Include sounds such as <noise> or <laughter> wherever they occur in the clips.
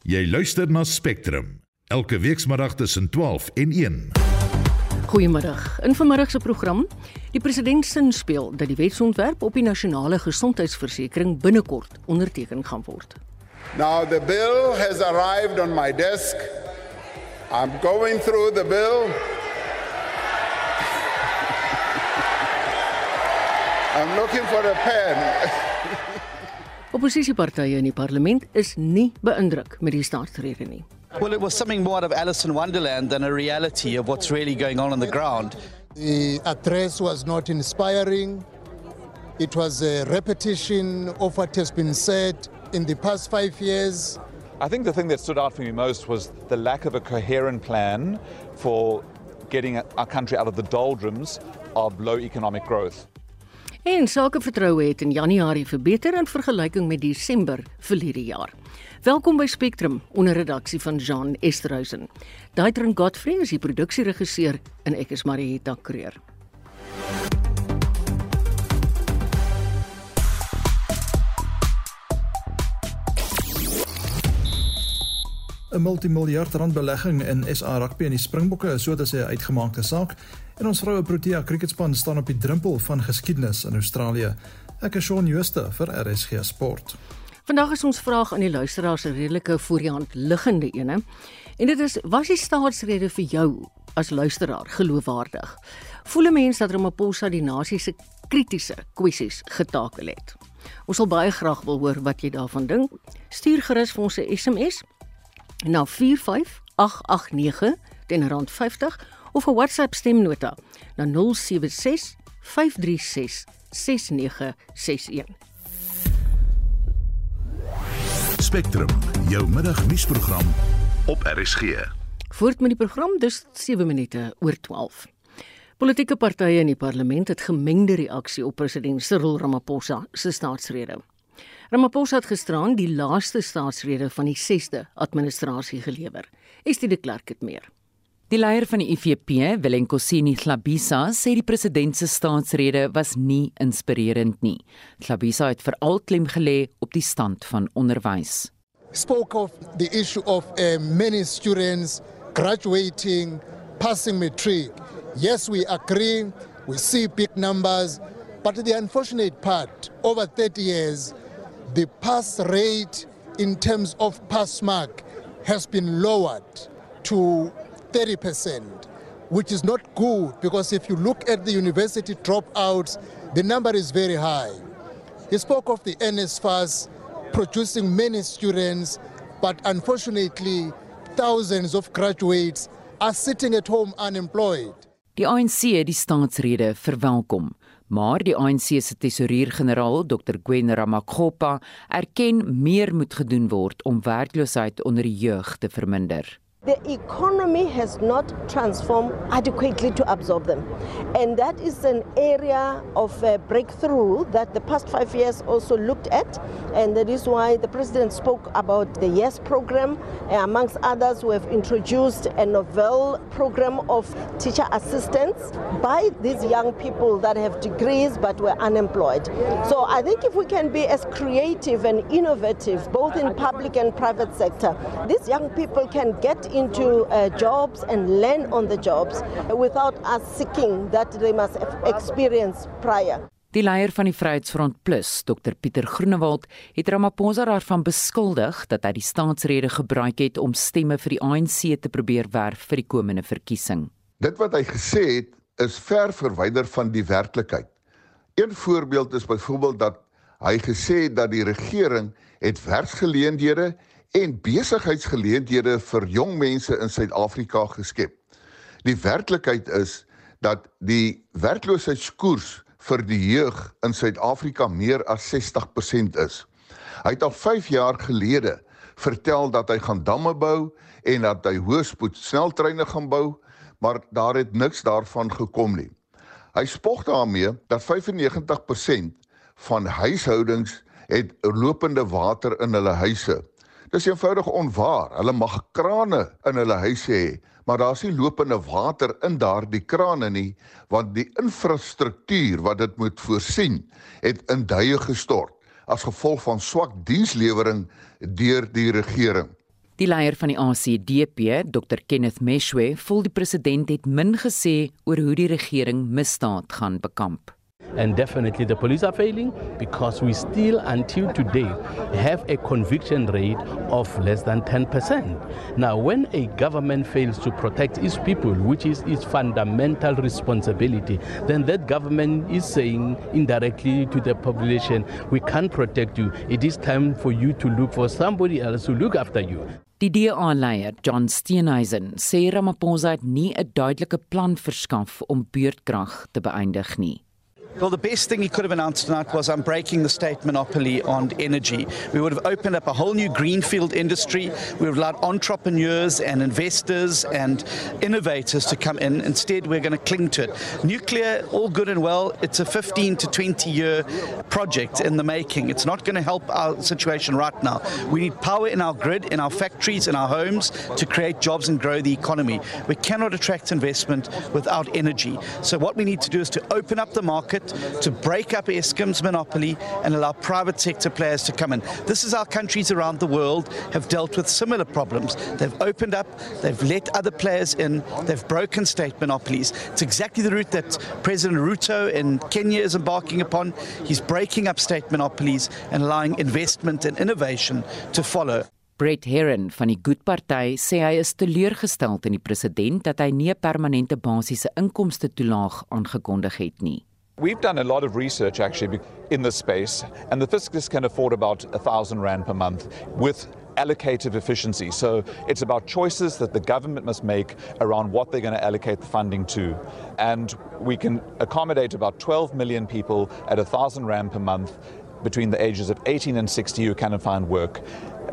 Jy luister na Spectrum elke weekmiddag tussen 12 en 1. Goeiemiddag. In vanmiddag se program, die president sin speel dat die wetsontwerp op die nasionale gesondheidsversekering binnekort onderteken gaan word. Now the bill has arrived on my desk. I'm going through the bill. I'm looking for a pen. <laughs> Oppositiepartye in die parlement is nie beïndruk met die staatsrede nie. Well, it was something more out of Alice in Wonderland than a reality of what's really going on on the ground. The address was not inspiring. It was a repetition of what has been said in the past five years. I think the thing that stood out for me most was the lack of a coherent plan for getting our country out of the doldrums of low economic growth. En sakevertroue het in Januarie verbeter in vergelyking met Desember verlede jaar. Welkom by Spectrum onder redaksie van Jean Esterhuizen. Daitrin Godfrey is die produksieregisseur en ek is Marieta Kreer. ‘n Multimiljard rand belegging in SA Rugby en die Springbokke is sodat sy 'n uitgemaakte saak en ons vroue Protea cricketspan staan op die drempel van geskiedenis in Australië. Ek is Shaun Jooste vir RSG Sport. Vandag is ons vraag aan die luisteraars 'n redelike voor die hand liggende ene. En dit is: Was die staatsrede vir jou as luisteraar geloofwaardig? Voel 'n mens dat Ramaphosa die nasie se kritiese kwessies getakel het? Ons sal baie graag wil hoor wat jy daarvan dink. Stuur gerus vir ons 'n SMS na 45889 teen rand 50 of 'n WhatsApp stemnota na 076 536 6961. Spectrum, jou middagnuusprogram op RSG. Voort met die program dus 7 minute oor 12. Politieke partye in die parlement het gemengde reaksie op president Cyril Ramaphosa se staatsrede. Ramaphosa het gisteraan die laaste staatsrede van die 6de administrasie gelewer. Estie de Klerk het meer. Die leier van die IFP, Welenkosini Hlabisa, sê die president se staatsrede was nie inspirerend nie. Hlabisa het veral klem gelê op die stand van onderwys. Spoke of the issue of uh, many students graduating, passing matric. Yes, we agree, we see big numbers, but the unfortunate part, over 30 years, the pass rate in terms of pass mark has been lowered to 30%, which is not good because if you look at the university dropouts, the number is very high. He spoke of the NSFAS producing many students, but unfortunately, thousands of graduates are sitting at home unemployed. Die ANC het die staatsrede verwelkom, maar die ANC se tesourier-generaal, Dr. Gwen Ramakgopa, erken meer moet gedoen word om werkloosheid onder die jeug te verminder. The economy has not transformed adequately to absorb them. And that is an area of breakthrough that the past five years also looked at. And that is why the president spoke about the YES program. Uh, amongst others, we have introduced a novel program of teacher assistance by these young people that have degrees but were unemployed. So I think if we can be as creative and innovative, both in public and private sector, these young people can get into uh, jobs and learn on the jobs without us seeking that they must experience prior. Die leier van die Vryheidsfront Plus, Dr Pieter Groenewald, het Ramaphosa daarvan beskuldig dat hy die staatsrede gebruik het om stemme vir die ANC te probeer werf vir die komende verkiesing. Dit wat hy gesê het, is ver verwyder van die werklikheid. Een voorbeeld is byvoorbeeld dat hy gesê het dat die regering het werksgeleenthede en besigheidsgeleenthede vir jong mense in Suid-Afrika geskep. Die werklikheid is dat die werkloosheidskoers vir die jeug in Suid-Afrika meer as 60% is. Hy het al 5 jaar gelede vertel dat hy gaan damme bou en dat hy hoëspoed sneltreine gaan bou, maar daar het niks daarvan gekom nie. Hy spog daarmee dat 95% van huishoudings het lopende water in hulle huise. Dis eenvoudig onwaar. Hulle mag krane in hulle huise hê, maar daar's nie lopende water in daardie krane nie, want die infrastruktuur wat dit moet voorsien, het in duie gestort as gevolg van swak dienslewering deur die regering. Die leier van die ACDP, Dr Kenneth Meshwe, voel die president het min gesê oor hoe die regering misdaad gaan bekamp. And definitely the police are failing because we still until today have a conviction rate of less than 10%. Now when a government fails to protect its people which is its fundamental responsibility then that government is saying indirectly to the population we can't protect you it is time for you to look for somebody else to look after you. Die DA-leier, John Steenhuisen, sê Ramaphosa het nie 'n duidelike plan verskaf om beurtkrag te beëindig nie. Well, the best thing he could have announced tonight was I'm breaking the state monopoly on energy. We would have opened up a whole new greenfield industry. We would have allowed entrepreneurs and investors and innovators to come in. Instead, we're going to cling to it. Nuclear, all good and well. It's a 15 to 20 year project in the making. It's not going to help our situation right now. We need power in our grid, in our factories, in our homes to create jobs and grow the economy. We cannot attract investment without energy. So, what we need to do is to open up the market to break up Eskom's monopoly and allow private sector players to come in. This is how countries around the world have dealt with similar problems. They've opened up, they've let other players in, they've broken state monopolies. It's exactly the route that President Ruto in Kenya is embarking upon. He's breaking up state monopolies and allowing investment and innovation to follow. Brett Heron van die Good Party sê hy is teleurgesteld in die president dat hy nie 'n permanente basiese inkomste toelaag aangekondig het nie. We've done a lot of research actually in this space, and the fiscus can afford about a thousand rand per month with allocative efficiency. So it's about choices that the government must make around what they're going to allocate the funding to. And we can accommodate about 12 million people at a thousand rand per month between the ages of 18 and 60 who can find work.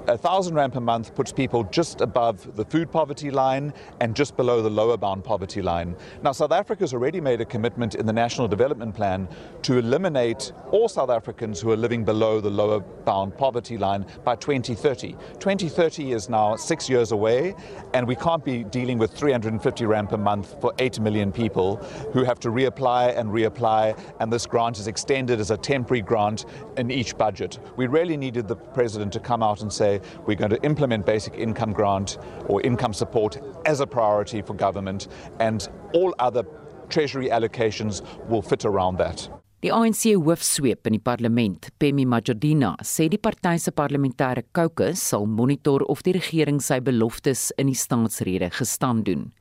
A thousand rand per month puts people just above the food poverty line and just below the lower bound poverty line. Now, South Africa has already made a commitment in the National Development Plan to eliminate all South Africans who are living below the lower bound poverty line by 2030. 2030 is now six years away, and we can't be dealing with 350 rand per month for 8 million people who have to reapply and reapply, and this grant is extended as a temporary grant in each budget. We really needed the president to come out and say, we're going to implement basic income grant or income support as a priority for government, and all other treasury allocations will fit around that. Die ANC hoofsweep in die parlement, Pemi Majordina, sê die party se parlementêre caucus sal monitor of die regering sy beloftes in die staatsrede gestaan doen.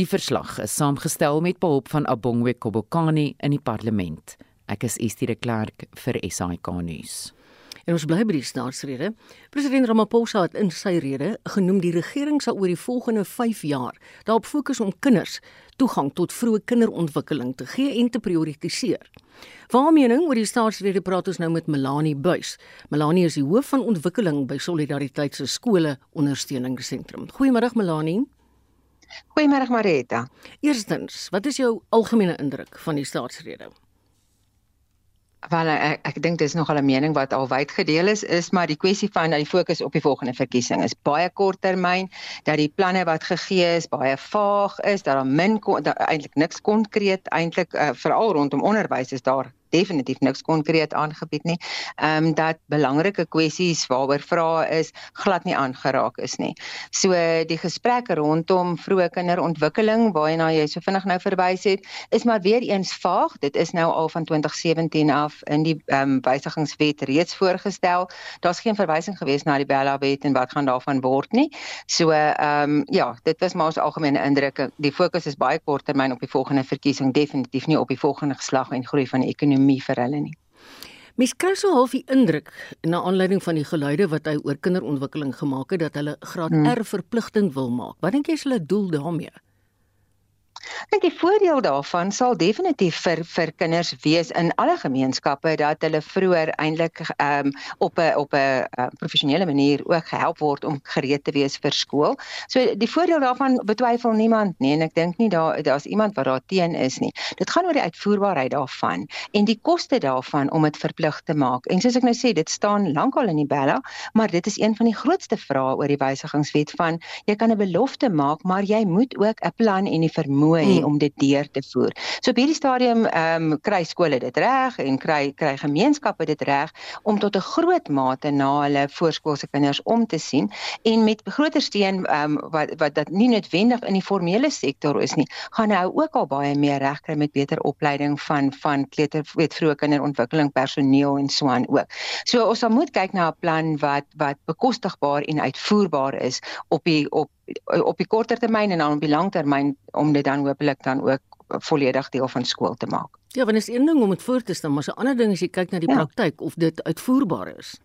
Die verslag is saamgestel met behulp van Abongwe Kobokani in die parlement. Ek is Estie de Klerk vir SAK nuus. En ons bly by die staatsrede. President Ramaphosa het in sy rede genoem die regering sal oor die volgende 5 jaar daarop fokus om kinders toegang tot vroeë kinderontwikkeling te gee en te prioritiseer. Waar mening oor die staatsrede praat ons nou met Melanie Buys. Melanie is die hoof van ontwikkeling by Solidariteit se skole ondersteuningsentrum. Goeiemôre Melanie. Goeiemôre Marita. Eerstens, wat is jou algemene indruk van die staatsrede? Wel ek ek dink dis nogal 'n mening wat al wyd gedeel is is maar die kwessie van dat die fokus op die volgende verkiesing is. Baie korttermyn dat die planne wat gegee is baie vaag is dat daar min eintlik niks konkreet eintlik uh, veral rondom onderwys is daar definitief niks konkreet aangebied nie. Ehm um, dat belangrike kwessies waaroor vrae is glad nie aangeraak is nie. So die gesprekke rondom vroeë kinderontwikkeling waarna jy so vinnig nou verwys het, is maar weer eens vaag. Dit is nou al van 2017 af in die ehm um, wysigingswet reeds voorgestel. Daar's geen verwysing gewees na die Bella wet en wat gaan daarvan word nie. So ehm um, ja, dit was maar ons algemene indrukke. Die fokus is baie korttermyn op die volgende verkiesing, definitief nie op die volgende geslag en groei van die ekonomie ekonomie vir hulle nie. Mens kry so half die indruk na aanleiding van die geluide wat hy oor kinderontwikkeling gemaak het dat hulle graad hmm. R verpligtend wil maak. Wat dink jy is hulle doel daarmee? Ek dink die voordeel daarvan sal definitief vir vir kinders wees in alle gemeenskappe dat hulle vroeër eintlik um, op 'n op 'n uh, professionele manier ook gehelp word om gereed te wees vir skool. So die voordeel daarvan betwyfel niemand nie en ek dink nie daar daar's iemand wat daar teen is nie. Dit gaan oor die uitvoerbaarheid daarvan en die koste daarvan om dit verplig te maak. En soos ek nou sê, dit staan lankal in die bella, maar dit is een van die grootste vrae oor die wysigingswet van jy kan 'n belofte maak, maar jy moet ook 'n plan en die vermoë toernooi Mm. om dit deur te voer. So op hierdie stadium ehm um, kry skole dit reg en kry kry gemeenskappe dit reg om tot 'n groot mate na hulle voorskoolse kinders om te sien en met groter steun ehm um, wat wat dat nie noodwendig in die formele sektor is nie, gaan nou ook al baie meer reg kry met beter opleiding van van kleuter weet vroeë kinderontwikkeling personeel en so aan ook. So ons sal moet kyk na 'n plan wat wat bekostigbaar en uitvoerbaar is op die op op die korter termyn en dan op die lang termyn om dit dan hopelik dan ook volledig deel van skool te maak. Ja, want is een ding om dit voor te stel, maar 'n ander ding is jy kyk na die Ja. praktyk of dit uitvoerbaar is.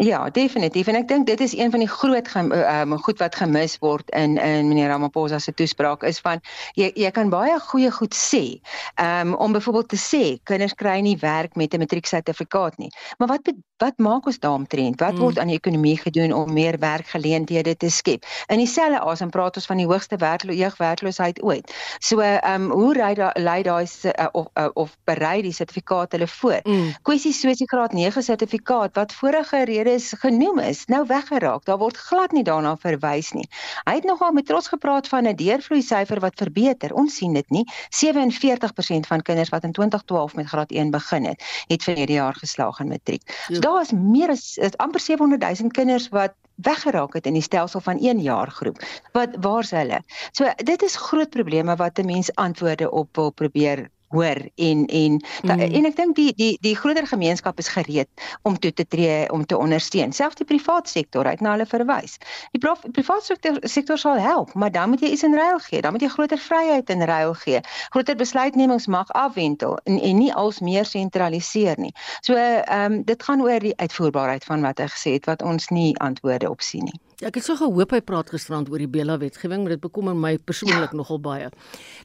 Ja, definitief en ek dink dit is een van die groot ehm um, goed wat gemis word in in meneer Ramaphosa se toespraak is van jy jy kan baie goeie goed sê. Ehm um, om byvoorbeeld te sê kinders kry nie werk met 'n matrieksertifikaat nie. Maar wat wat maak ons daaromtrent? Wat Mm. word aan die ekonomie gedoen om meer werkgeleenthede te skep? In dieselfde asem praat ons van die hoogste werklo jeugwerkloosheid ooit. So ehm um, hoe ry daai lei daai uh, of uh, of berei die sertifikaat hulle voor? Mm. Kwessies soos die graad 9 sertifikaat wat vorige redes genoem is, nou weggeraak. Daar word glad nie daarna verwys nie. Hy het nogal met trots gepraat van 'n deurvloei syfer wat verbeter. Ons sien dit nie. 47% van kinders wat in 2012 met graad 1 begin het, het verlede jaar geslaag in matriek. So Ja. Daar is meer as is amper 700 000 kinders wat weggeraak het in die stelsel van 1 jaar groep. Wat waar's hulle? So dit is groot probleme wat 'n mens antwoorde op wil probeer hoor en en da, Mm. en ek dink die die die groter gemeenskap is gereed om toe te tree om te ondersteun. Selfs die privaat sektor het na hulle verwys. Die prof, privaat sektor sektor sal help, maar dan moet jy iets in ruil gee. Dan moet jy groter vryheid in ruil gee. Groter besluitnemingsmag afwentel en en nie als meer sentraliseer nie. So ehm um, dit gaan oor die uitvoerbaarheid van wat hy gesê het wat ons nie antwoorde op sien nie. Ja, ek het so gehoop hy praat gisterand oor die Bela wetgewing, maar dit bekommer my persoonlik ja. nogal baie.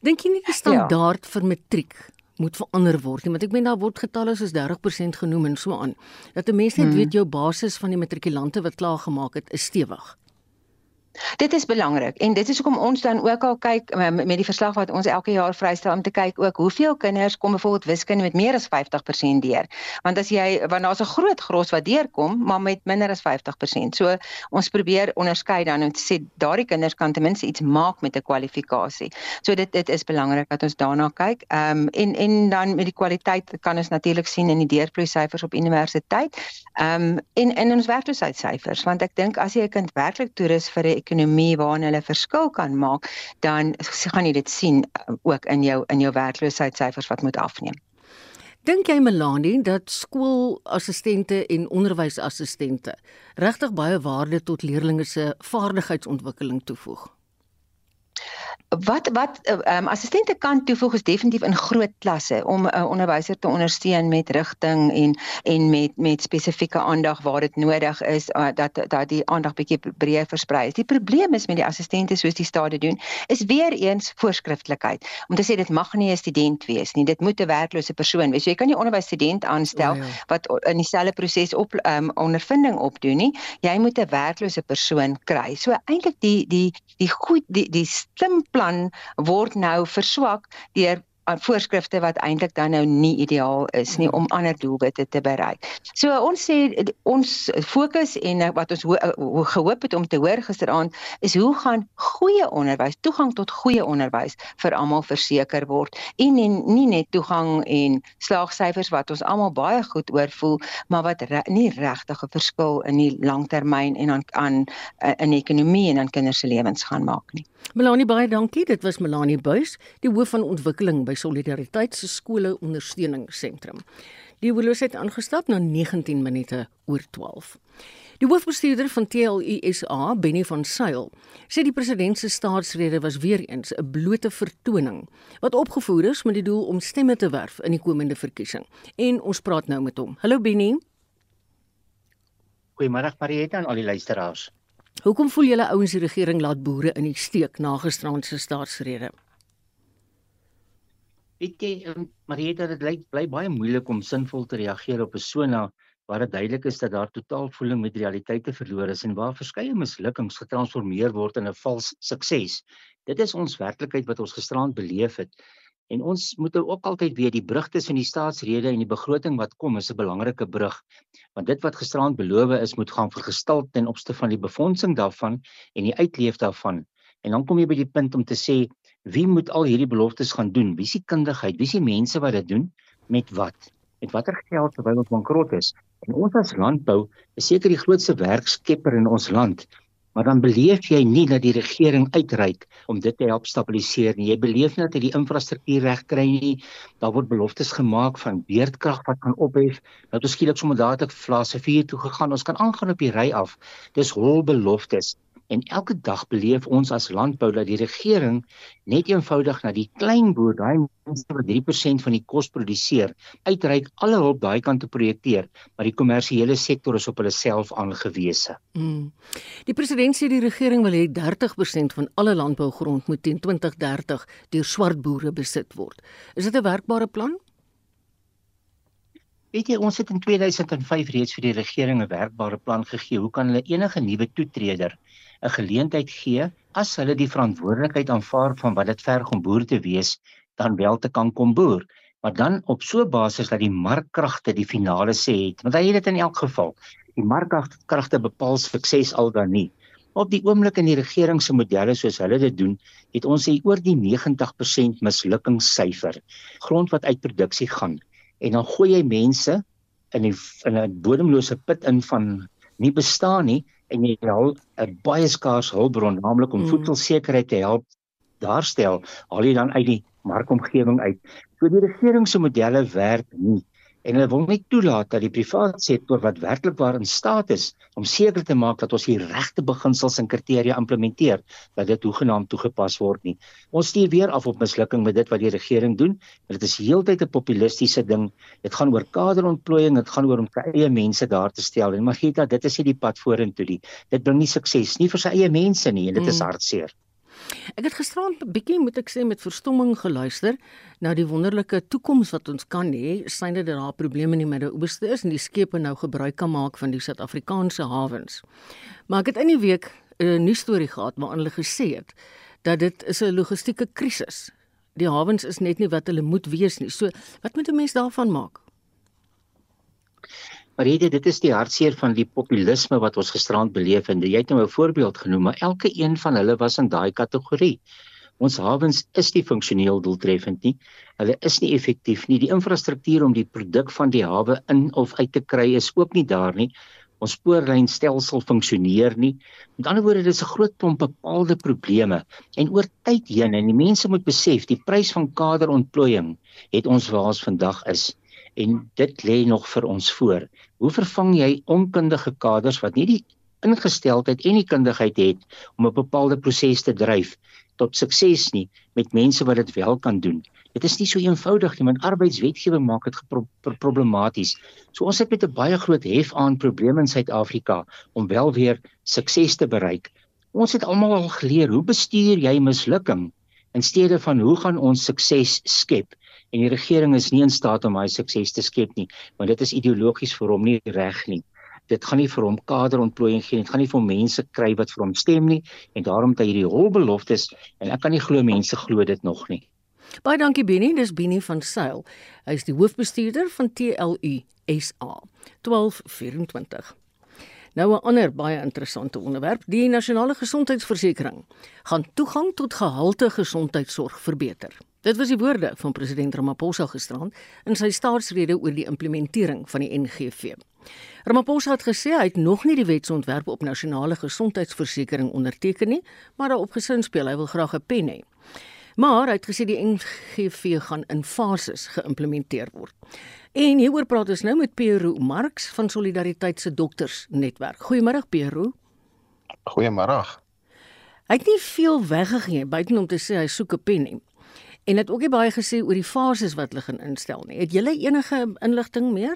Dink jy nie die standaard ja. vir matriek moet verander word nie, want ek meen daar word getalle soos 30% genoem en so aan. Dat 'n mens net hmm. weet jou basis van die matrikulante wat klaar gemaak het is stewig. Dit is belangrik en dit is hoekom ons dan ook al kyk um, met die verslag wat ons elke jaar vrystel om te kyk ook hoeveel kinders kom byvoorbeeld wiskunde met meer as 50% deur. Want as jy want daar's 'n groot gros wat deurkom, maar met minder as 50%. So ons probeer onderskei dan en sê daardie kinders kan ten minste iets maak met 'n kwalifikasie. So dit dit is belangrik dat ons daarna kyk. Ehm um, en en dan met die kwaliteit kan ons natuurlik sien in die deurvloei syfers op universiteit. Ehm um, en in ons werkloosheidsyfers want ek dink as jy 'n kind werklik toerus vir 'n ekonomie waarin hulle verskil kan maak, dan gaan jy dit sien uh, ook in jou in jou werkloosheidssyfers wat moet afneem. Dink jy Melanie dat skoolassistente en onderwysassistente regtig baie waarde tot leerders se vaardigheidsontwikkeling toevoeg? Wat wat ehm um, assistente kan toevoeg is definitief in groot klasse om 'n uh, onderwyser te ondersteun met rigting en en met met spesifieke aandag waar dit nodig is uh, dat dat die aandag bietjie breër versprei is. Die probleem is met die assistente soos die stade doen is weer eens voorskriftelikheid. Om te sê dit mag nie 'n student wees nie. Dit moet 'n werklose persoon wees. So, jy kan nie onderwysstudent aanstel Oh, ja. wat in dieselfde proses op ehm um, ondervinding opdoen nie. Jy moet 'n werklose persoon kry. So eintlik die die die goed die die slim plan word nou verswak deur voorskrifte wat eintlik dan nou nie ideaal is nie om ander doelwitte te bereik. So ons sê ons fokus en eh, wat ons ho ho gehoop het om te hoor gisteraand is hoe gaan goeie onderwys, toegang tot goeie onderwys vir almal verseker word en, en nie net toegang en slaagsyfers wat ons almal baie goed oor voel, maar wat re nie regtig 'n verskil in die langtermyn en aan aan in ekonomie en aan kinders se lewens gaan maak nie. Melanie baie dankie. Dit was Melanie Buys, die hoof van ontwikkeling by Solidariteit se skole ondersteuningsentrum. Die horlosie het aangestap na 19 minute oor 12. Die hoofbestuurder van TLUSA, Benny van Sail, sê die president se staatsrede was weer eens 'n blote vertoning wat opgevoer is met die doel om stemme te werf in die komende verkiesing. En ons praat nou met hom. Hallo Benny, Goeiemôre Marieta en al die luisteraars. hoekom voel julle ouens die regering laat boere in die steek na gisterand se staatsrede? Weet jy, um, Marieta, dit bly bly baie moeilik om sinvol te reageer op 'n persona waar dit duidelik is dat daar totaal voeling met realiteite verlore is en waar verskeie mislukkings getransformeer word in 'n vals sukses. Dit is ons werklikheid wat ons gisterand beleef het. En ons moet ook altyd weet die brug tussen die staatsrede en die begroting wat kom is 'n belangrike brug. Want dit wat gisterand beloof is moet gaan vergestal ten opsigte van die befondsing daarvan en die uitleef daarvan. En dan kom jy by die punt om te sê wie moet al hierdie beloftes gaan doen? Wie die kundigheid? Wie die mense wat dit doen? Met wat? Met watter geld terwyl ons bankrot is? En ons as landbou is seker die grootste werkskepper in ons land maar dan beleef jy nie dat die regering uitreik om dit te help stabiliseer nie. Jy beleef nie dat jy die infrastruktuur reg kry nie. Daar word beloftes gemaak van beerdkrag wat kan ophef. Nou toe skielik sommer dadelik fase 4 toe gegaan. Ons kan aangaan op die ry af. Dis hol beloftes. En elke dag beleef ons as landbou dat die regering net eenvoudig na die klein boer, daai mense wat 3% van die kos produseer, uitreik alle hulp daai kant te projekteer, maar die kommersiële sektor is op hulle self aangewese. Mm. Die president sê die regering wil hê 30% van alle landbougrond moet teen 2030 deur swart boere besit word. Is dit 'n werkbare plan? Weet jy, ons het in 2005 reeds vir die regering 'n werkbare plan gegee. Hoe kan hulle enige nuwe toetreder 'n geleentheid gee as hulle die verantwoordelikheid aanvaar van wat dit verg om boer te wees, dan wel te kan kom boer. Maar dan op so 'n basis dat die markkragte die finale sê het, want hy het dit in elk geval. Die markkragte bepaal sukses al dan nie. Op die oomblik in die regering se modelle soos hulle dit doen, het ons sê oor die 90% mislukkingssyfer. Grond wat uit produksie gaan en dan gooi jy mense in die in 'n bodemlose put in van nie bestaan nie en jy help 'n baie skaars hulpbron naamlik om mm. voedselsekerheid te help daarstel al jy dan uit die markomgewing uit. So die regering se modelle werk nie en hulle wil nie toelaat dat die private sektor wat werklik waar in staat is om seker te maak dat ons die regte beginsels en kriteria implementeer dat dit hoegenaamd toegepas word nie. Ons stuur weer af op mislukking met dit wat die regering doen. Dit is heeltyd 'n populistiese ding. Dit gaan oor kaderontplooiing, dit gaan oor om sy eie mense daar te stel en Magita, dit is nie die pad vorentoe nie. Dit bring nie sukses nie vir sy eie mense nie en dit is mm. hartseer. Hmm. Ek het gisterand 'n bietjie moet ek sê met verstomming geluister na die wonderlike toekoms wat ons kan hê, synde dat daar probleme in die Midde-Ooste is en die skepe nou gebruik kan maak van die Suid-Afrikaanse hawens. Maar ek het in die week 'n nuus storie gehad waarin hulle gesê het dat dit is 'n logistieke krisis. Die hawens is net nie wat hulle moet wees nie. So, wat moet 'n mens daarvan maak? Maar dit dit is die hartseer van die populisme wat ons gisterand beleef en jy het nou 'n voorbeeld genoem, maar elke een van hulle was in daai kategorie. Ons hawens is nie funksioneel doeltreffend nie. Hulle is nie effektief nie. Die infrastruktuur om die produk van die hawe in of uit te kry is ook nie daar nie. Ons spoorlynstelsel funksioneer nie. Met ander woorde, dit is 'n groot klomp bepaalde probleme en oor tyd heen en die mense moet besef, die prys van kaderontplooiing het ons waar ons vandag is en dit lê nog vir ons voor. Hoe vervang jy onkundige kaders wat nie die ingesteldheid en die kundigheid het om 'n bepaalde proses te dryf tot sukses nie met mense wat dit wel kan doen. Dit is nie so eenvoudig nie, want arbeidswetgewing maak dit problematies. So ons het met 'n baie groot hef aan probleme in Suid-Afrika om wel weer sukses te bereik. Ons het almal al geleer hoe bestuur jy mislukking in steede van hoe gaan ons sukses skep? En die regering is nie in staat om hy sukses te skep nie want dit is ideologies vir hom nie reg nie. Dit gaan nie vir hom kaderontplooiing gee dit gaan nie vir mense kry wat vir hom stem nie en daarom het hy hierdie holbeloftes en ek kan nie glo mense glo dit nog nie. Baie dankie Benny. Dis Benny van Sail. Hy is die hoofbestuurder van TLU SA 1224 Nou 'n ander baie interessante onderwerp, die nasionale gesondheidsversekering gaan toegang tot gehalte gesondheidsorg verbeter. Dit was die woorde van president Ramaphosa gisterand in sy staatsrede oor die implementering van die NGV. Ramaphosa het gesê hy het nog nie die wetsontwerp op nasionale gesondheidsversekering onderteken nie, maar daarop gesin speel hy wil graag 'n pen hê. Maar hy het gesê die NGV gaan in fases geïmplementeer word. En hieroor praat ons nou met Pierre Marx van Solidariteit se dokters netwerk. Goeiemôre Pierre. Goeiemôre. Hy het nie veel weggegee buiten om te sê hy soek 'n pen nie. En het ook nie baie gesê oor die fases wat hulle gaan instel nie. Het julle enige inligting meer?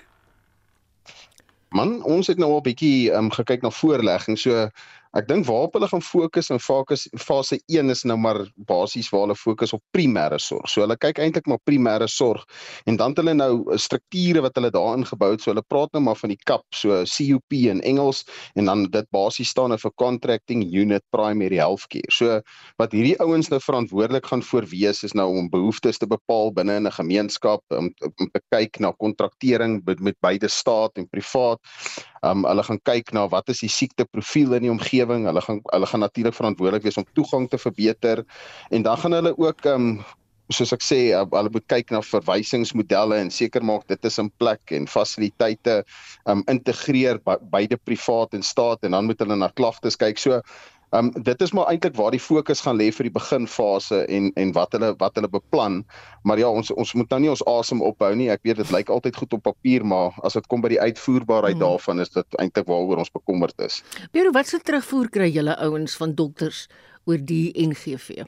Man, ons het nou al bietjie um, gekyk na voorlegging. So Ek dink waarop hulle gaan fokus in fokus fase 1 is nou maar basies waar hulle fokus op primêre sorg. So hulle kyk eintlik maar primêre sorg en dan het hulle nou strukture wat hulle daarin gebou het. So hulle praat nou maar van die CAP, so CUP in Engels en dan dit basies staan vir Contracting Unit Primary Healthcare. So wat hierdie ouens nou verantwoordelik gaan voorwees is nou om behoeftes te bepaal binne in 'n gemeenskap om, om te kyk na kontraktering met, met beide staat en privaat Um hulle gaan kyk na wat is die siekteprofiel in die omgewing. Hulle gaan hulle gaan natuurlik verantwoordelik wees om toegang te verbeter en dan gaan hulle ook um soos ek sê hulle moet kyk na verwysingsmodelle en seker maak dit is in plek en fasiliteite um integreer beide privaat en staat en dan moet hulle na klagtes kyk. So Um dit is maar eintlik waar die fokus gaan lê vir die beginfase en en wat hulle wat hulle beplan. Maar ja, ons ons moet nou nie ons asem ophou nie. Ek weet dit lyk altyd goed op papier, maar as dit kom by die uitvoerbaarheid hmm. daarvan is dit eintlik waaroor ons bekommerd is. Pero wat se terugvoer kry julle ouens van dokters oor die NGV?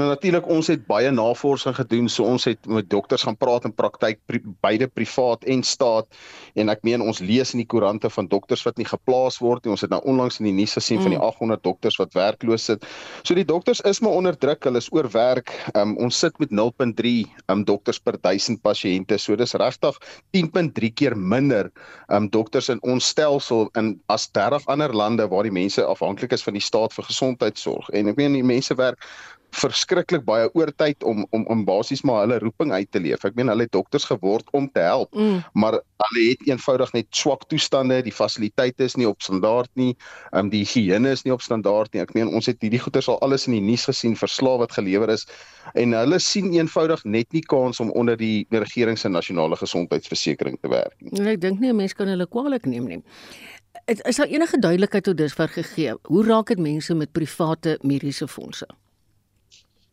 Nou natuurlik ons het baie navorsing gedoen, so ons het met dokters gaan praat in praktyk pri, beide privaat en staat en ek meen ons lees in die koerante van dokters wat nie geplaas word nie. Ons het nou onlangs in die nuus gesien mm. van die 800 mm. dokters wat werkloos sit. So die dokters is maar onder druk, hulle is oorwerk. Um, ons sit met 0.3 um, dokters per 1000 pasiënte. So dis regtig 10.3 keer minder um, dokters in ons stelsel in as 30 ander lande waar die mense afhanklik is van die staat vir gesondheidsorg. En ek meen die mense werk verskriklik baie oortyd om om om basies maar hulle roeping uit te leef. Ek meen hulle het dokters geword om te help, mm. maar hulle het eenvoudig net swak toestande, die fasiliteite is nie op standaard nie, ehm um, die higiëne is nie op standaard nie. Ek meen ons het hierdie goeters al alles in die nuus gesien verslae wat gelewer is en hulle sien eenvoudig net nie kans om onder die regering se nasionale gesondheidsversekering te werk nie. Nee, ek dink nie 'n mens kan hulle kwaliek neem nie. Is daar enige duidelikheid tot dusver gegee? Hoe raak dit mense met private mediese fondse?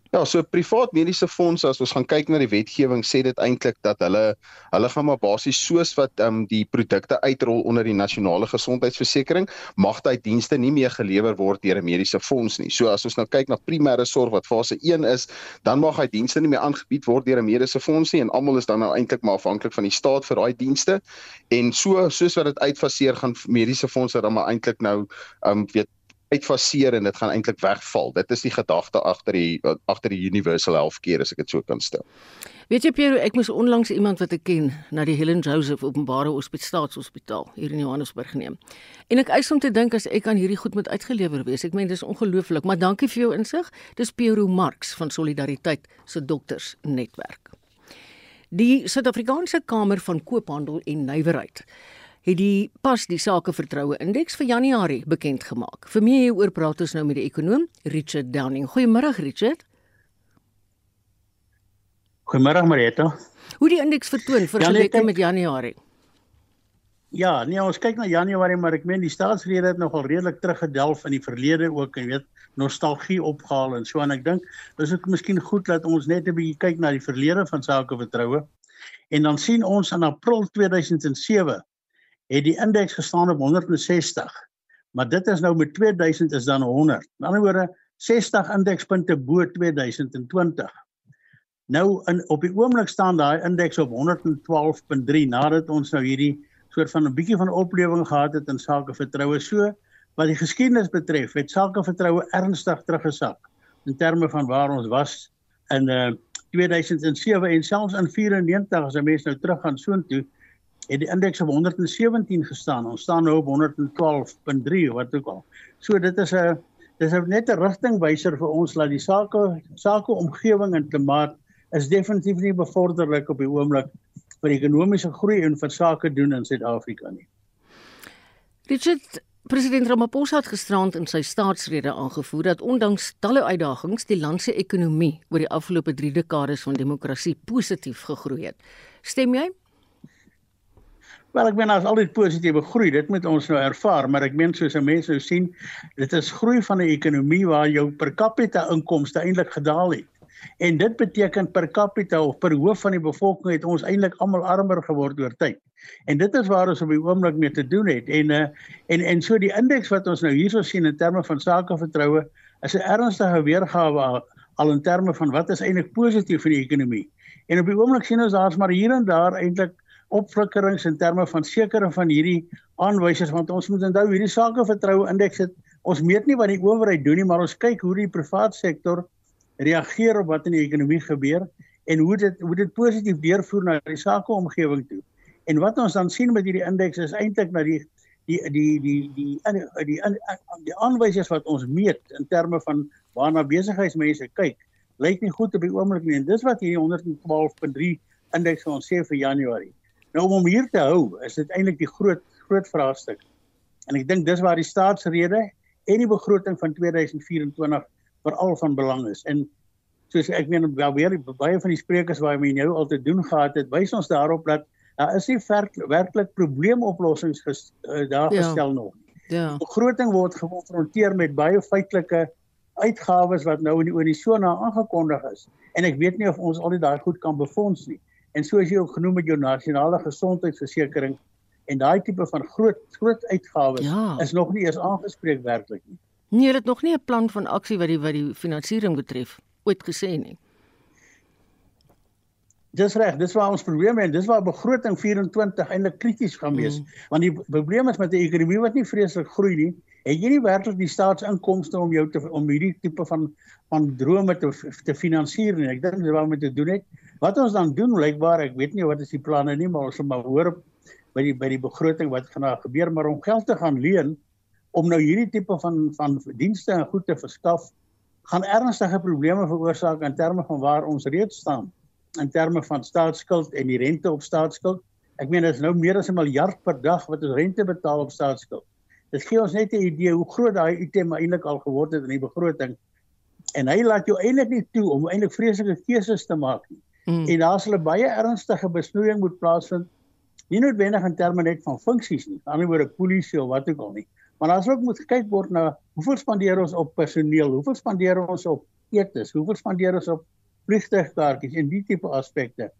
Ja, so privaat mediese fondse as ons gaan kyk na die wetgewing sê dit eintlik dat hulle hulle gaan maar basies soos wat ehm um, die produkte uitrol onder die nasionale gesondheidsversekering mag daai dienste nie meer gelewer word deur 'n mediese fonds nie. So as ons nou kyk na primêre sorg wat fase 1 is, dan mag hy dienste nie meer aangebied word deur 'n mediese fonds nie en almal is dan nou eintlik maar afhanklik van die staat vir daai dienste. En so soos wat dit uitfaseer gaan mediese fondse dan maar eintlik nou ehm um, weet uitfaseer en dit gaan eintlik wegval. Dit is die gedagte agter die agter die universal healthcare as ek dit so kan stel. Weet jy Pierre, ek moes onlangs iemand wat ek ken na die Helen Joseph Openbare Hospitaal Staatshospitaal hier in Johannesburg geneem. En ek eis om te dink as ek aan hierdie goed moet uitgelewer wees. Ek meen dis ongelooflik, maar dankie vir jou insig. Dis Pierre Marx van Solidariteit se dokters netwerk. Die Suid-Afrikaanse Kamer van Koophandel en Nywerheid het die pas die sakevertroue indeks vir Januarie bekend gemaak. Vir meer hieroor praat ons nou met die ekonom Richard Downing. Goeiemôre Richard. Goeiemôre Marita. Hoe die indeks vertoon vergeleke met Januarie? Ja, nee, ons kyk na Januarie, maar ek meen die staatsrede het nogal redelik teruggedelf in die verlede ook, jy weet, nostalgie opgehaal en so en ek dink dis ook miskien goed dat ons net 'n bietjie kyk na die verlede van sakevertroue. En dan sien ons in April 2007 het die indeks gestaan op 160. Maar dit is nou met 2000 is dan 100. Aan die ander woorde 60 indekspunte bo 2020. Nou in op die oomblik staan daai indeks op 112.3 nadat ons nou hierdie soort van 'n bietjie van oplewing gehad het in sake vertroue so wat die geskiedenis betref het sake vertroue ernstig teruggesak in terme van waar ons was in uh, 2007 en selfs in 94 as 'n mens nou teruggaan soontoe het die indeks op 117 gestaan. Ons staan nou op 112.3 wat ook al. So dit is 'n dis net 'n rigtingwyser vir ons dat die sake sake omgewing en klimaat is definitief nie bevorderlik op die oomblik vir ekonomiese groei en vir sake doen in Suid-Afrika nie. Richard President Ramaphosa het gisterand in sy staatsrede aangevoer dat ondanks talle uitdagings die land se ekonomie oor die afgelope 3 dekades van demokrasie positief gegroei het. Stem jy? Wel ek meen as al die positiewe groei, dit moet ons nou ervaar, maar ek meen soos 'n mens nou sien, dit is groei van 'n ekonomie waar jou per capita inkomste eintlik gedaal het. En dit beteken per capita of per hoof van die bevolking het ons eintlik almal armer geword oor tyd. En dit is waar ons op die oomblik mee te doen het. En uh, en en so die indeks wat ons nou hierso sien in terme van sakevertroue is 'n ernstige weergawe al in terme van wat is eintlik positief vir die ekonomie. En op die oomblik sien ons daar's maar hier en daar eintlik opflikkerings in terme van sekere van hierdie aanwysers want ons moet onthou hierdie sake vertroue indeks het ons meet nie wat die owerheid doen nie maar ons kyk hoe die privaat sektor reageer op wat in die ekonomie gebeur en hoe dit hoe dit positief deurvoer na die sakeomgewing toe. En wat ons dan sien met hierdie indeks is eintlik na die die die die die die die, die, die aanwysers wat ons meet in terme van waarna besigheidsmense kyk, lyk nie goed op die oomblik nie en dis wat hierdie 112.3 indeks vir ons sê vir Januarie. Nou om hom hier te hou, is dit eintlik die groot groot vraagstuk. En ek dink dis waar die staatsrede en die begroting van 2024 veral van belang is. En soos ek meen wel weer baie van die sprekers waar jy nou altyd doen gehad het, wys ons daarop dat daar is nie werk, werklik probleemoplossings ges, uh, daar ja. gestel nog nie. Ja. Die begroting word gekonfronteer met baie feitelike uitgawes wat nou in die Onisona aangekondig is. En ek weet nie of ons al die daai goed kan befonds nie. En soos jy ook genoem het jou nasionale gesondheidsversekering en daai tipe van groot groot uitgawes ja. is nog nie eens aangespreek werklik nie. Nee, hulle het nog nie 'n plan van aksie wat die wat die finansiering betref ooit gesê nie. Dis reg, dis waar ons probleme en dis waar begroting 24 eintlik krities gaan wees. Mm. Want die probleem is met 'n ekonomie wat nie vreeslik groei nie, het jy nie werklik die staatsinkomste om jou te om hierdie tipe van van drome te te finansier nie. Ek dink dis wat moet doen het. Wat ons dan doen, blykbaar, ek weet nie wat is die planne nie, maar ons moet maar hoor by die by die begroting wat gaan gebeur, maar om geld te gaan leen om nou hierdie tipe van van dienste en goed te verskaf, gaan ernstige probleme veroorsaak in terme van waar ons reeds staan in terme van staatsskuld en die rente op staatsskuld. Ek meen dit is nou meer as 'n miljard per dag wat ons rente betaal op staatsskuld. Dit gee ons net 'n idee hoe groot daai item eintlik al geword het in die begroting. En hy laat jou eintlik nie toe om eintlik vreeslike keuses te maak nie. Mm. En daar sal 'n baie ernstige besnoeiing moet plaasvind. Nie noodwendig in terme net van funksies nie, aan die ander wyse polisie of wat ook al nie. Maar daar sal ook moet gekyk word na hoeveel spandeer ons op personeel, hoeveel spandeer ons op etes, hoeveel spandeer ons op vliegtuigkaartjies en die tipe aspekte.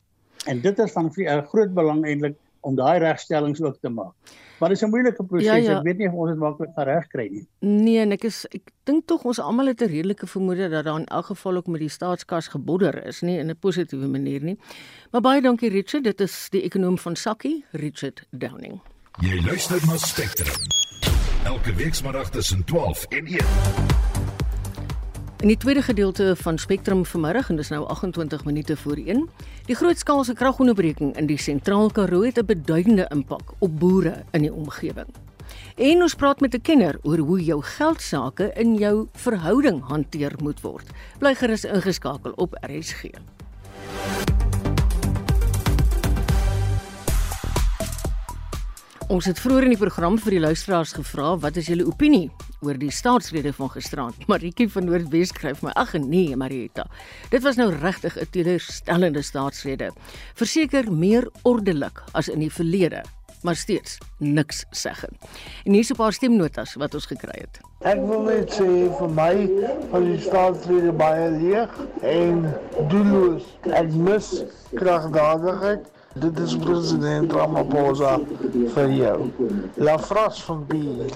En dit is van uh, groot belang eintlik om daai regstellings ook te maak. Maar dit is 'n moeilike proses. Ja, ja. Ek weet nie of ons dit maklik gaan regkry nie. Nee, en ek is ek dink tog ons almal het 'n redelike vermoede dat daar in elk geval ook met die staatskas gebodder is, nie in 'n positiewe manier nie. Maar baie dankie Richard, dit is die ekonom van Sakkie, Richard Downing. Jy luister na Spectrum. Elke week saterdag tussen 12 en 1. In die tweede gedeelte van Spectrum vanmiddag en dis nou 28 minute voor 1, die grootskaalse kragonderbreking in die Sentraal Karoo het 'n beduidende impak op boere in die omgewing. En ons praat met 'n kenner oor hoe jou geldsaake in jou verhouding hanteer moet word. Bly gerus ingeskakel op RSG. Ons het vroeër in die program vir die luisteraars gevra wat is julle opinie oor die staatsrede van gisterand. <laughs> Maritjie van Noordwes skryf my: "Ag nee, Marita. Dit was nou regtig 'n teleurstellende staatsrede. Verseker meer ordelik as in die verlede, maar steeds niks seggend." En hier is 'n paar stemnotas wat ons gekry het. Ek wil net sê vir my was die staatsrede baie leeg en doelloos. Ek mis kragdadigheid Dit is president Ramaphosa vir jou. La France van die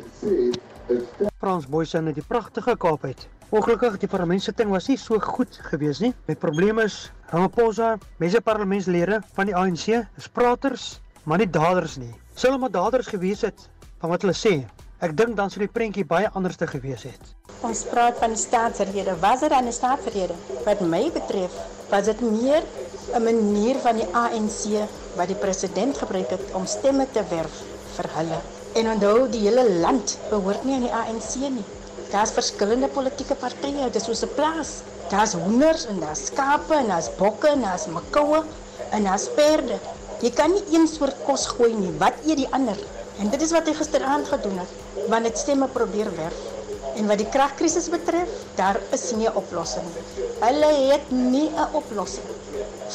Frans Boysen het die pragtige Kaap uit. Ongelukkig die parlementsitting was nie so goed gewees nie. My probleem is Ramaphosa, mense parlementslede van die ANC, is praters, maar nie daders nie. Sou hulle maar daders gewees het van wat hulle sê. Ek dink dan sou die prentjie baie anders te gewees het. Ons praat van staatsrede. Was dit dan 'n staatsrede? Wat my betref, was dit meer 'n manier van die ANC wat die president gebruik het om stemme te werf vir hulle. En onthou die hele land behoort nie aan die ANC nie. Daar's verskillende politieke partye, dit is soos 'n plaas. Daar's honders en daar's skape en daar's bokke en daar's makoue en daar's perde. Jy kan nie een soort kos gooi nie, wat eet die ander? En dit is wat hy gisteraand gedoen het, want dit stemme probeer werf. En wat die kragkrisis betref, daar is nie 'n oplossing nie. Hulle het nie 'n oplossing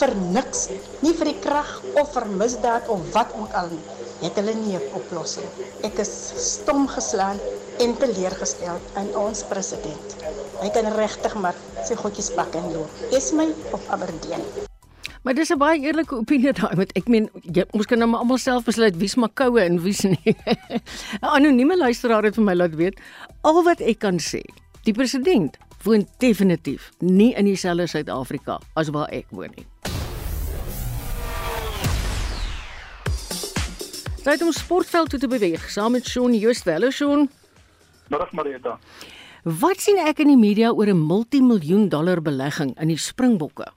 vir niks, nie vir die krag of vir misdaad of wat ook al nie. Het hulle nie 'n oplossing. Ek is stom geslaan en teleurgestel in ons president. Hy kan regtig maar sy goedjies pak en loop. Is my op Aberdeen. Maar dis 'n baie eerlike opinie daai met ek meen jy, ons kan nou maar almal self besluit wie's makoue en wie's nie. <laughs> 'n Anonieme luisteraar het vir my laat weet al wat ek kan sê. Die president woon definitief nie in dieselfde Suid-Afrika as waar ek woon nie. Tyd om sportveld toe te beweeg saam met Shaun Justwelle Shaun. Middag Marita. Wat sien ek in die media oor 'n multimiljoen dollar belegging in die Springbokke?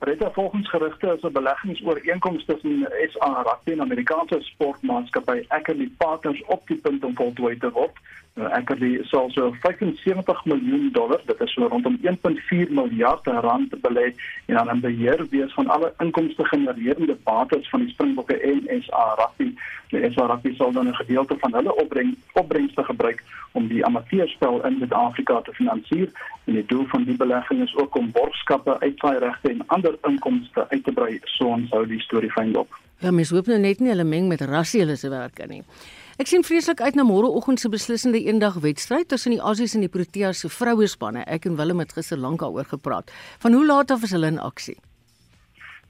Marita, volgens gerugte is 'n beleggingsooreenkoms tussen SA Rugby en Amerikaanse sportmaatskappy Academy Partners op die punt om voltooi te word. Ackerley sal so 75 miljoen dollar, dit is so rondom 1.4 miljard rand belê en dan in beheer wees van alle inkomste genererende bates van die Springbokke en SA Rugby. Die SA Rugby sal dan 'n gedeelte van hulle opbreng opbrengste gebruik om die amateurspel in Suid-Afrika te finansier. En die doel van die belegging is ook om borgskappe, uitsaairegte en ander inkomste uit te brei, so ons hou die storie fyn dop. Ja, mens hoop nou net nie hulle meng met rassiele se werk in nie. Ek sien vreeslik uit na môreoggend se beslissende eendag wedstryd tussen die Aussies en die Proteas se vroue spanne. Ek en Willem het gister lank daaroor gepraat. Van hoe laat af is hulle in aksie?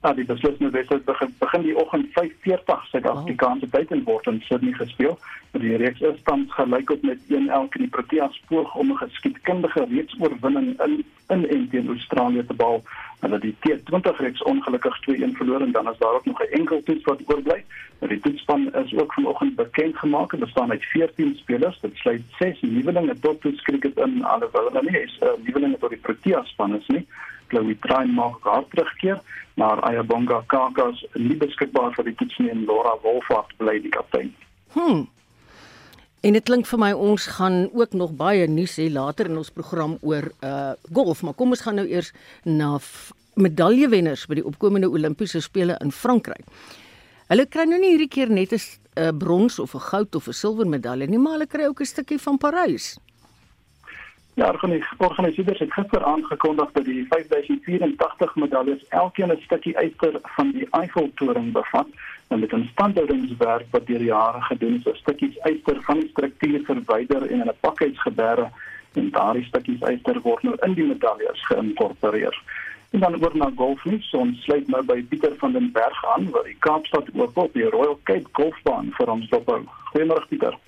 Ja, die beslissende wedstryd begin, begin die oggend 5:40 Suid-Afrikaanse oh. tyd en word in Sydney gespeel. Die reeks is tans gelyk op met 1-1 in die Proteas poog om 'n geskiedkundige reeks oorwinning in in en teen Australië te behaal. Hulle die T20 reeks ongelukkig 2-1 verloor en dan is daar ook nog 'n enkel toets wat oorbly. Nou die toetsspan is ook vanoggend bekend gemaak en bestaan uit 14 spelers. Dit sluit 6 nuwelinge tot toets cricket in alhoewel hulle nie is uh, nuwelinge tot die Proteas span is nie. Chloe Train maak haar terugkeer, maar Ayabonga Kakas nie beskikbaar vir die toets nie en Laura Wolfhard bly die kaptein. Hm. En dit klink vir my ons gaan ook nog baie nuus hê later in ons program oor uh golf, maar kom ons gaan nou eers na medaljewenners by die opkomende Olimpiese spele in Frankryk. Hulle kry nou nie hierdie keer net 'n uh, brons of 'n goud of 'n silwer medalje nie, maar hulle kry ook 'n stukkie van Parys. Ja, organiseerders het gister aangekondig dat die 5084 medaljes elkeen 'n stukkie uiter van die Eiffeltoring bevat en met 'n standhoudingswerk wat deur jare gedoen is, stukkies uiter van die struktuur verwyder en in 'n pakkies gebeere en daardie stukkies uiter word nou in die medaljes geïnkorporeer. En dan oor na golf nie, so ons sluit nou by Pieter van den Berg aan waar die Kaapstad oop op die Royal Cape Golfbaan vir ons dophou. Goeiemôre Pieter.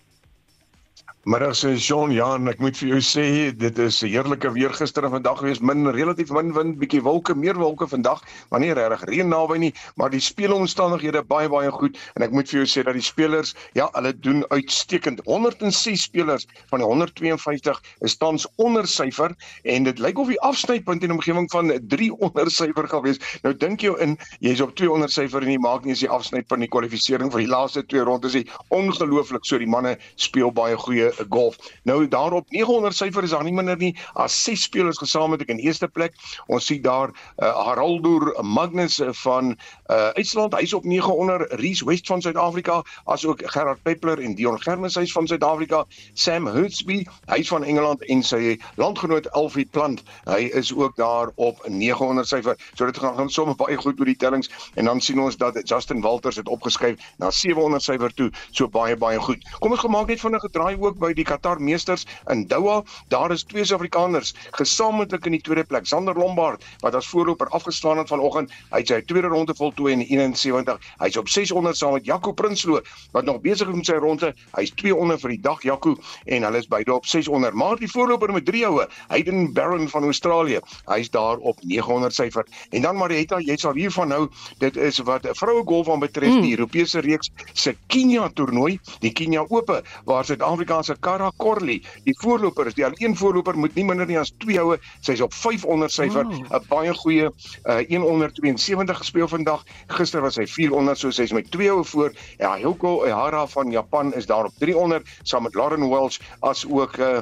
Middag sê Jean Jan, ek moet vir jou sê dit is 'n heerlike weer gister en vandag wees min relatief min wind, bietjie wolke, meer wolke vandag, maar nie regtig reën naby nie, maar die speelomstandighede baie baie goed en ek moet vir jou sê dat die spelers, ja, hulle doen uitstekend. 106 spelers van die 152 is tans onder syfer en dit lyk of die afsnypunt in omgewing van 3 onder syfer gaan wees. Nou dink jy in jy's op 2 onder syfer en jy maak nie eens die afsnypunt van die kwalifikasie vir die laaste twee rondes nie. Ongelooflik, so die manne speel baie goeie golf. Nou daarop 900 syfer is daar nie minder nie as ses spelers gesamentlik in eerste plek. Ons sien daar uh, Haraldur Magnus van uh, IJsland, hy's op 900, Reese West van Suid-Afrika, asook Gerard Peppler en Dion Germans hy's van Suid-Afrika, Sam Hurtsby, hy's van Engeland en sy landgenoot Alfie Plant, hy is ook daar op 900 syfer. So dit gaan gaan sommer baie goed met die tellings en dan sien ons dat Justin Walters het opgeskuif na 700 syfer toe, so baie baie goed. Kom ons gemaak net van 'n gedraai ook by die Qatar Meesters in Doha. Daar is twee Suid-Afrikaners gesamentlik in die tweede plek. Sander Lombard wat as voorloper afgeslaan het vanoggend, hy het sy tweede ronde voltooi in 71. Hy's op 600 saam met Jaco Prinsloo wat nog besig is met sy ronde. Hy's 200 vir die dag Jaco en hulle is beide op 600. Maar die voorloper met drie houe, Hayden Barron van Australië, hy's daar op 900 syfer. En dan Marietta, jy sal hiervan hou, dit is wat vroue golf aan betref, mm. die Europese reeks se Kenia toernooi, die Kenia Ope waar Suid-Afrika se Cara Corley, die voorloper is, die alleen voorloper moet nie minder nie as 2 houe. Sy's op 500 syfer, 'n oh. baie goeie uh, 172 gespeel vandag. Gister was hy 400, so sy's met 2 houe voor. Ja, Hyoko Ihara van Japan is daar op 300 saam met Lauren Welch as ook uh,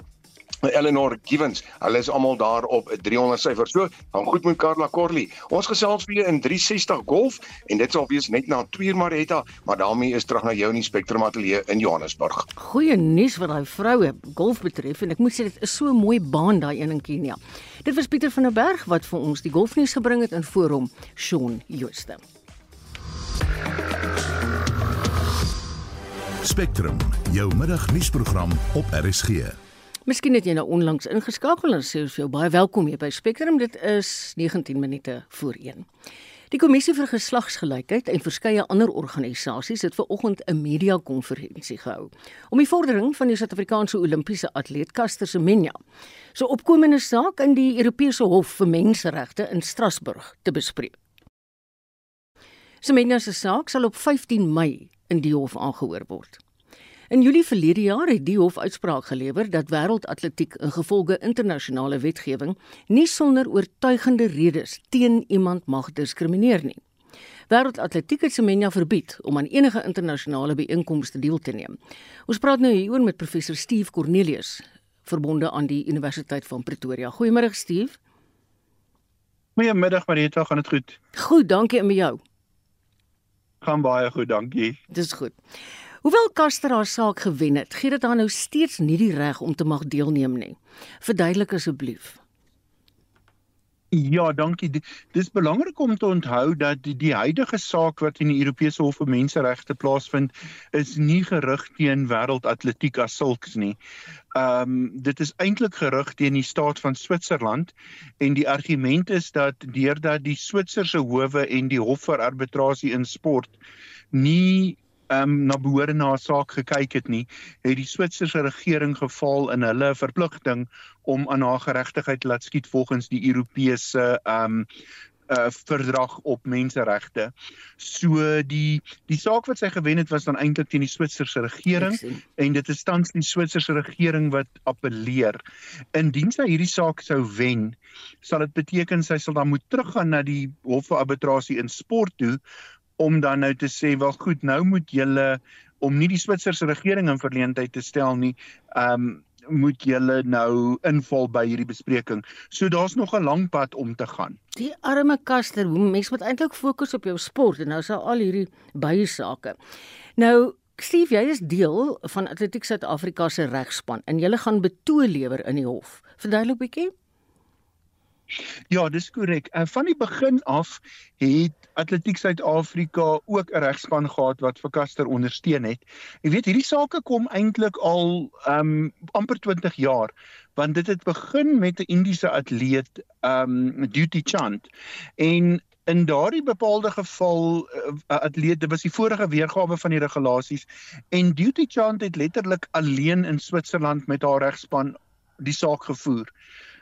Eleanor Givens. Hulle is almal daar op 300 syfer. So, gaan goed met Carla Corley. Ons gesels weer in 360 Golf en dit sal wees net na 2 Marita, maar daarmee is terug na jou in die Spectrum Ateljee in Johannesburg. Goeie nuus wat daai vroue golf betref en ek moet sê dit is so 'n mooi baan daai een in Kenia. Dit was Pieter van der Berg wat vir ons die golfnuus gebring het in forum Shaun Jooste. Spectrum, jou middagnuusprogram op RSG. Miskien het jy nou onlangs ingeskakel en sê ons vir jou baie welkom hier by Spectrum. Dit is 19 minute voor 1. Die kommissie vir geslagsgelykheid en verskeie ander organisasies het ver oggend 'n media-konferensie gehou om die vordering van die Suid-Afrikaanse Olimpiese atleet Caster Semenya se so opkomende saak in die Europese Hof vir Menseregte in Strasbourg te bespreek. Semenya se saak sal op 15 Mei in die hof aangehoor word. In Julie verlede jaar het die hof uitspraak gelewer dat wêreldatletiek in gevolge internasionale wetgewing nie sonder oortuigende redes teen iemand mag diskrimineer nie. Wêreldatletiek het Semenya verbied om aan enige internasionale byeenkomste deel te neem. Ons praat nou hieroor met professor Steve Cornelius, verbonde aan die Universiteit van Pretoria. Goeiemôre Steve. Goeiemiddag Marita, gaan dit goed? Goed, dankie en met jou. Gaan baie goed, dankie. Dis goed. Hoewel Caster haar saak gewen het, gee dit haar nou steeds nie die reg om te mag deelneem nie. Verduidelik asseblief. Ja, dankie. Dis belangrik om te onthou dat die, die huidige saak wat in die Europese Hof vir Menseregte plaasvind, is nie gerig teen wêreldatletiek as sulks nie. Ehm um, dit is eintlik gerig teen die staat van Switserland en die argument is dat deurdat die Switserse howe en die Hof vir Arbitrasie in Sport nie um, na behoore na 'n saak gekyk het nie, het die Switserse regering geval in hulle verpligting om aan haar geregtigheid laat skiet volgens die Europese ehm um, uh verdrag op menseregte. So die die saak wat sy gewen het was dan eintlik teen die Switserse regering en dit is tans die Switserse regering wat appeleer. Indien sy hierdie saak sou wen, sal dit beteken sy sal dan moet teruggaan na die hof vir arbitrasie in sport toe om dan nou te sê wel goed nou moet julle om nie die Switserse regering in verleentheid te stel nie ehm um, moet julle nou inval by hierdie bespreking. So daar's nog 'n lang pad om te gaan. Die arme Kaster, hoe mense moet eintlik fokus op jou sport en nou sal al hierdie baie sake. Nou Steve, jy is deel van Atletiek Suid-Afrika se regspan en jy gaan betoë lewer in die hof. Verduidelik bietjie. Ja, dis korrek. En van die begin af het Atletiek Suid-Afrika ook 'n regspan gehad wat vir Caster ondersteun het. Jy weet, hierdie sake kom eintlik al um amper 20 jaar, want dit het begin met 'n Indiese atleet, um Duty Chand. En in daardie bepaalde geval 'n uh, eh, atleet, dit was die vorige weergawe van die regulasies en Duty Chand het letterlik alleen in Switserland met haar regspan die saak gevoer.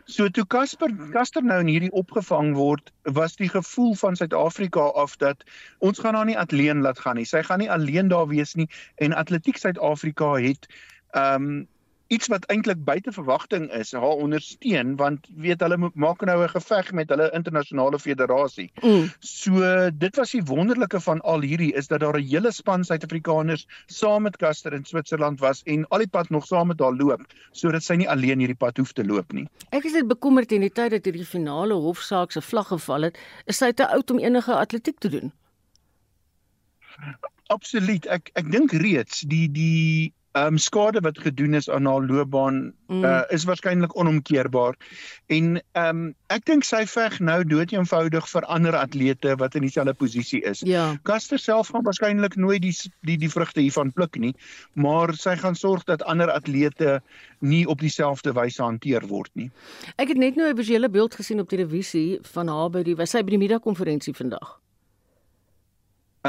So toe Casper Caster nou in hierdie opgevang word, was die gevoel van Suid-Afrika af dat ons gaan haar nie alleen laat gaan nie. Sy gaan nie alleen daar wees nie en Atletiek Suid-Afrika het ehm um, iets wat eintlik buite verwagting is, haar ondersteun want weet hulle maak nou 'n geveg met hulle internasionale federasie. Mm. So dit was die wonderlike van al hierdie is dat daar 'n hele span Suid-Afrikaners saam met Caster in Switserland was en al die pad nog saam met haar loop sodat sy nie alleen hierdie pad hoef te loop nie. Ek is net bekommerd in die tyd dat hierdie finale hofsaak se vlag geval het, is sy te oud om enige atletiek te doen. Absoluut. Ek ek dink reeds die die um, skade wat gedoen is aan haar loopbaan mm. uh, is waarskynlik onomkeerbaar. En um, ek dink sy veg nou doeteenvoudig vir ander atlete wat in dieselfde posisie is. Ja. Caster self gaan waarskynlik nooit die die die vrugte hiervan pluk nie, maar sy gaan sorg dat ander atlete nie op dieselfde wyse hanteer word nie. Ek het net nou 'n visuele beeld gesien op televisie van haar by die sy by die middagkonferensie vandag.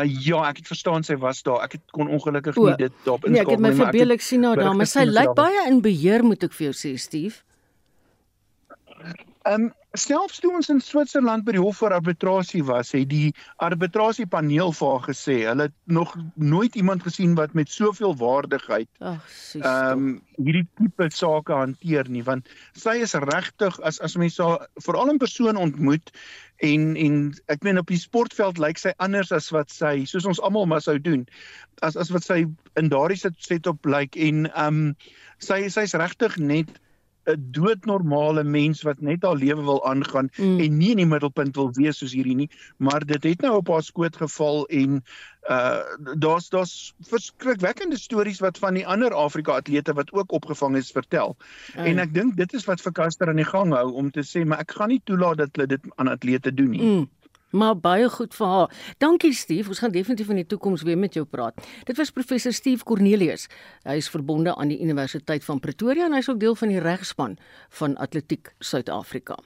Uh, ja, ek het verstaan sy was daar. Ek het kon ongelukkig nie dit daarop inskakel nie. Nee, ek het my verbeel ek sien haar daar, maar sy lyk baie in beheer moet ek vir jou sê, Steve. Ehm um, selfs toe ons in Switserland by die hof vir arbitrasie was, het die arbitrasiepaneel vir haar gesê, hulle het nog nooit iemand gesien wat met soveel waardigheid ag sis. Ehm um, hierdie tipe sake hanteer nie, want sy is regtig as as mense haar veral in persoon ontmoet en en ek meen op die sportveld lyk sy anders as wat sy soos ons almal maar sou doen as as wat sy in daardie set op lyk en ehm um, sy sy's regtig net 'n doodnormale mens wat net haar lewe wil aangaan mm. en nie in die middelpunt wil wees soos hierdie nie, maar dit het nou op haar skoot geval en uh daar's daar's verskrikwekkende stories wat van die ander Afrika atlete wat ook opgevang is vertel. Mm. En ek dink dit is wat vir Caster aan die gang hou om te sê maar ek gaan nie toelaat dat hulle dit aan atlete doen nie. Mm maar baie goed vir haar. Dankie Steve, ons gaan definitief in die toekoms weer met jou praat. Dit was professor Steve Cornelius. Hy is verbonde aan die Universiteit van Pretoria en hy is ook deel van die regspan van Atletiek Suid-Afrika.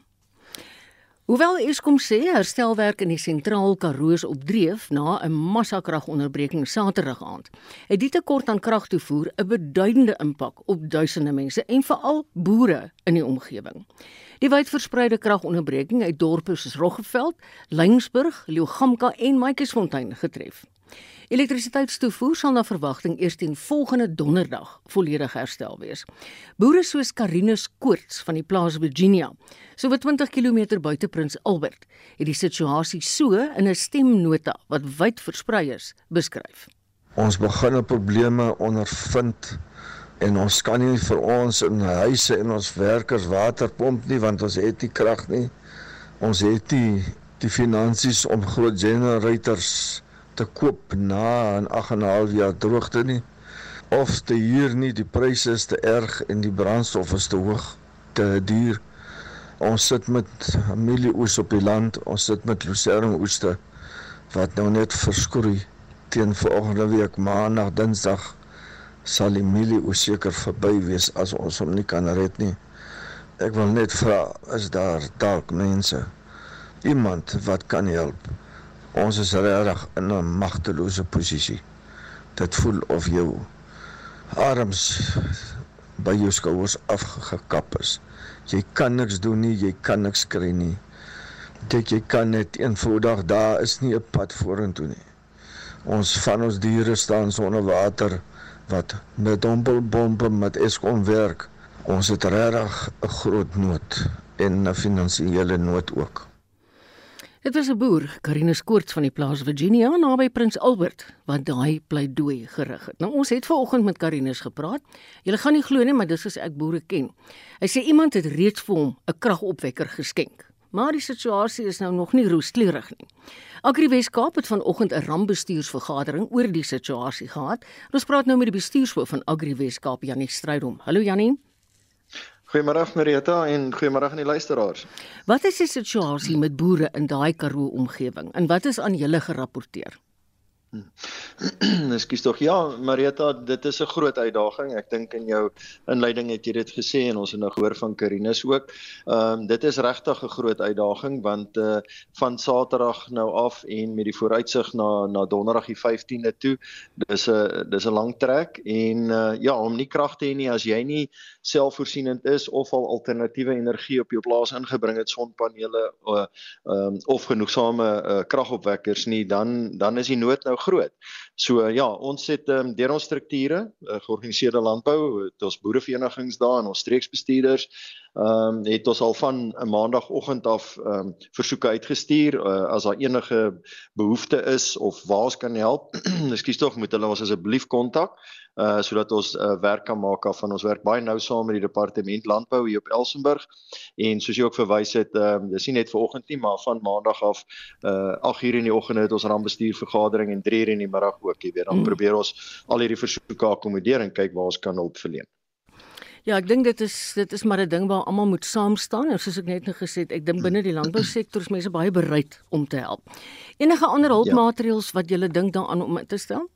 Hoewel Eskom sê herstelwerk in die sentraal Karoo is opdreef na 'n massakragonderbreking Saterdag aand, het die tekort aan kragtoevoer 'n beduidende impak op duisende mense en veral boere in die omgewing. Die wydverspreide kragonderbreking het dorpe soos Roggeveld, Lyngsburg, Leeugamka en Matjiesfontein getref. Elektrisiteitstoevoer sal na verwagting eers teen volgende donderdag volledig herstel wees. Boere soos Karinus Koorts van die plaas Virginia, so wat 20 km buite Prins Albert, het die situasie so in 'n stemnota wat wyd versprei is, beskryf. Ons begin 'n probleme ondervind en ons kan nie vir ons in huise en ons werkers water pomp nie want ons het nie krag nie. Ons het nie die finansies om groot generators te koop na 'n 8 en 'n half jaar droogte nie of te huur nie die pryse is te erg en die brandstof is te hoog te duur. Ons sit met mielieoes op die land ons sit met lucerne oeste wat nou net verskroei teen volgende week maandag dinsdag sal die mielieoes seker verby wees as ons hom nie kan red nie. Ek wil net vra is daar dalk mense iemand wat kan help ons is regtig in 'n magtelose posisie. Dit voel of jou arms by jou skouers afgekap is. Jy kan niks doen nie, jy kan niks kry nie. Dit jy kan net eenvoudig daar is nie 'n pad vorentoe nie. Ons van ons diere staan sonder water wat met dompelbompe met Eskom werk. Ons het regtig 'n groot nood en 'n finansiële nood ook. Dit was 'n boer, Karinus Koorts van die plaas Virginia naby Prins Albert, wat daai pleidooi gerig het. Nou ons het ver oggend met Karinus gepraat. Jy gaan nie glo nie, maar dis as ek boere ken. Hy sê iemand het reeds vir hom 'n kragopwekker geskenk. Maar die situasie is nou nog nie rooskleurig nie. Agri Weskaap het vanoggend 'n rampbestuursvergadering oor die situasie gehad. Ons praat nou met die bestuurshoof van Agri Weskaap, Janie Strydom. Hallo Janie. Goeiemôre Marita en goeiemôre aan die luisteraars. Wat is die situasie met boere in daai Karoo omgewing en wat is aan julle gerapporteer? <clears throat> Ekskuus tog ja, Marita, dit is 'n groot uitdaging. Ek dink in jou inleiding het jy dit gesê en ons het nou gehoor van Karinus ook. Ehm um, dit is regtig 'n groot uitdaging want eh uh, van Saterdag nou af en met die vooruitsig na na Donderdag die 15de toe, dis 'n dis 'n lang trek en uh, ja, om nie krag te hê nie as jy nie selfvoorsienend is of al alternatiewe energie op jou plaas ingebring het, sonpanele uh, um, of genoegsame uh, kragopwekkers nie, dan dan is die nood nou groot. So ja, ons het um, deur ons strukture, uh, georganiseerde landbou, het ons boereverenigings daar en ons streeksbestuurders, ehm um, het ons al van 'n maandagooggend af ehm um, versoeke uitgestuur uh, as daar enige behoefte is of waar ons kan help. <clears throat> Ekskuus tog, moet hulle ons asseblief kontak uh sodat ons uh, werk kan maak af van ons werk baie nou saam met die departement landbou hier op Elsenburg en soos jy ook verwys het ehm um, dis nie net vir oggend nie maar van maandag af uh 8 uur in die oggend het ons rampbestuur vergadering en 3 uur in die middag ook jy weet dan hmm. probeer ons al hierdie versoeke akkommodeer en kyk waar ons kan hulp verleen. Ja, ek dink dit is dit is maar 'n ding waar almal moet saam staan en soos ek net nou gesê het, ek dink binne die landbousektor is mense baie bereid om te help. Enige ander hulpmateriaals ja. wat jy dink daaraan om te stel?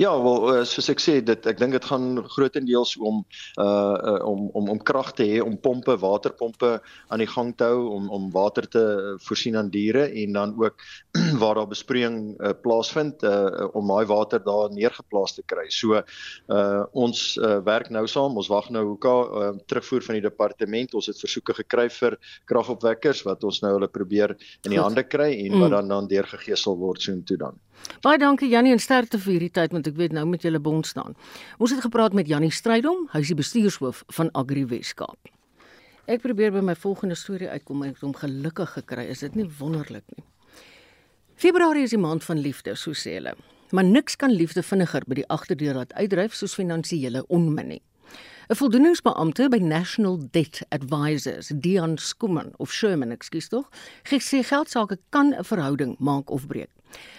Ja, wel uh, soos ek sê, dit ek dink dit gaan grootendeels om uh, uh om om om krag te hê om pompe, waterpompe aan die gang te hou om om water te voorsien aan diere en dan ook <clears throat> waar daar besproeiing uh, plaasvind uh om daai water daar neergeplaas te kry. So uh ons uh, werk nou saam. Ons wag nou hoeka uh, terugvoer van die departement. Ons het versoeke gekry vir kragopwekkers wat ons nou hulle probeer in die Goed. hande kry en wat mm. dan dan deurgegee sal word soontoe dan. Baie dankie Jannie en sterkte vir hierdie tyd want ek weet nou met julle bond staan. Ons het gepraat met Jannie Strydom, hy is die bestuurshoof van Agri Weskaap. Ek probeer by my volgende storie uitkom en ek het hom gelukkig gekry. Is dit nie wonderlik nie? Februarie is die maand van liefde, so sê hulle. Maar niks kan liefde vinniger by die agterdeur laat uitdryf soos finansiële onmin nie. 'n Voldoeningsbeampte by National Debt Advisors, Dion Skuman of Sherman, ekskuus tog, gesê geldsaake kan 'n verhouding maak of breek.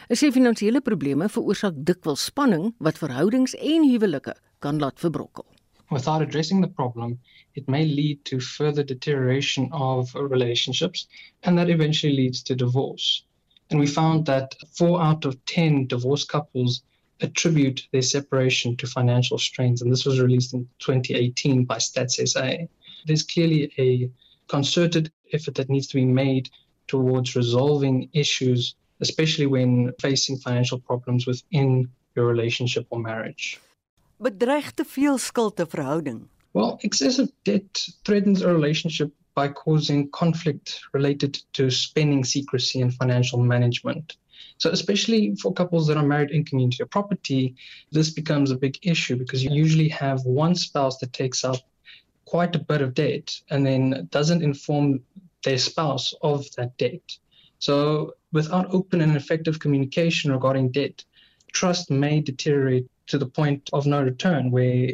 Hy sê finansiële probleme veroorsaak dikwels spanning wat verhoudings en huwelike kan laat verbrokkel. Without addressing the problem, it may lead to further deterioration of relationships and that eventually leads to divorce. And we found that 4 out of 10 divorced couples attribute their separation to financial strains and this was released in 2018 by Stats SA. There's clearly a concerted effort that needs to be made towards resolving issues especially when facing financial problems within your relationship or marriage. Bedreig te veel skuld te verhouding. Well, excessive debt threatens a relationship by causing conflict related to spending secrecy and financial management. So, especially for couples that are married in community or property, this becomes a big issue because you usually have one spouse that takes up quite a bit of debt and then doesn't inform their spouse of that debt. So, without open and effective communication regarding debt, trust may deteriorate to the point of no return where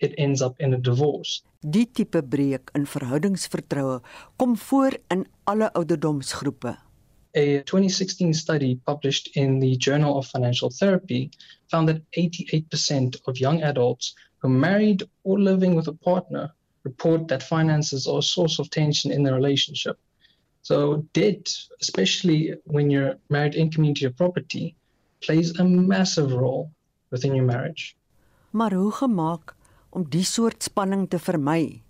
it ends up in a divorce. Die tipe breek in verhoudingsvertroue kom voor in alle ouderdomsgroepe. A 2016 study published in the Journal of Financial Therapy found that 88% of young adults who are married or living with a partner report that finances are a source of tension in their relationship. So, debt, especially when you're married in community or property, plays a massive role within your marriage. Maar hoe gemaak om die soort spanning te vermy?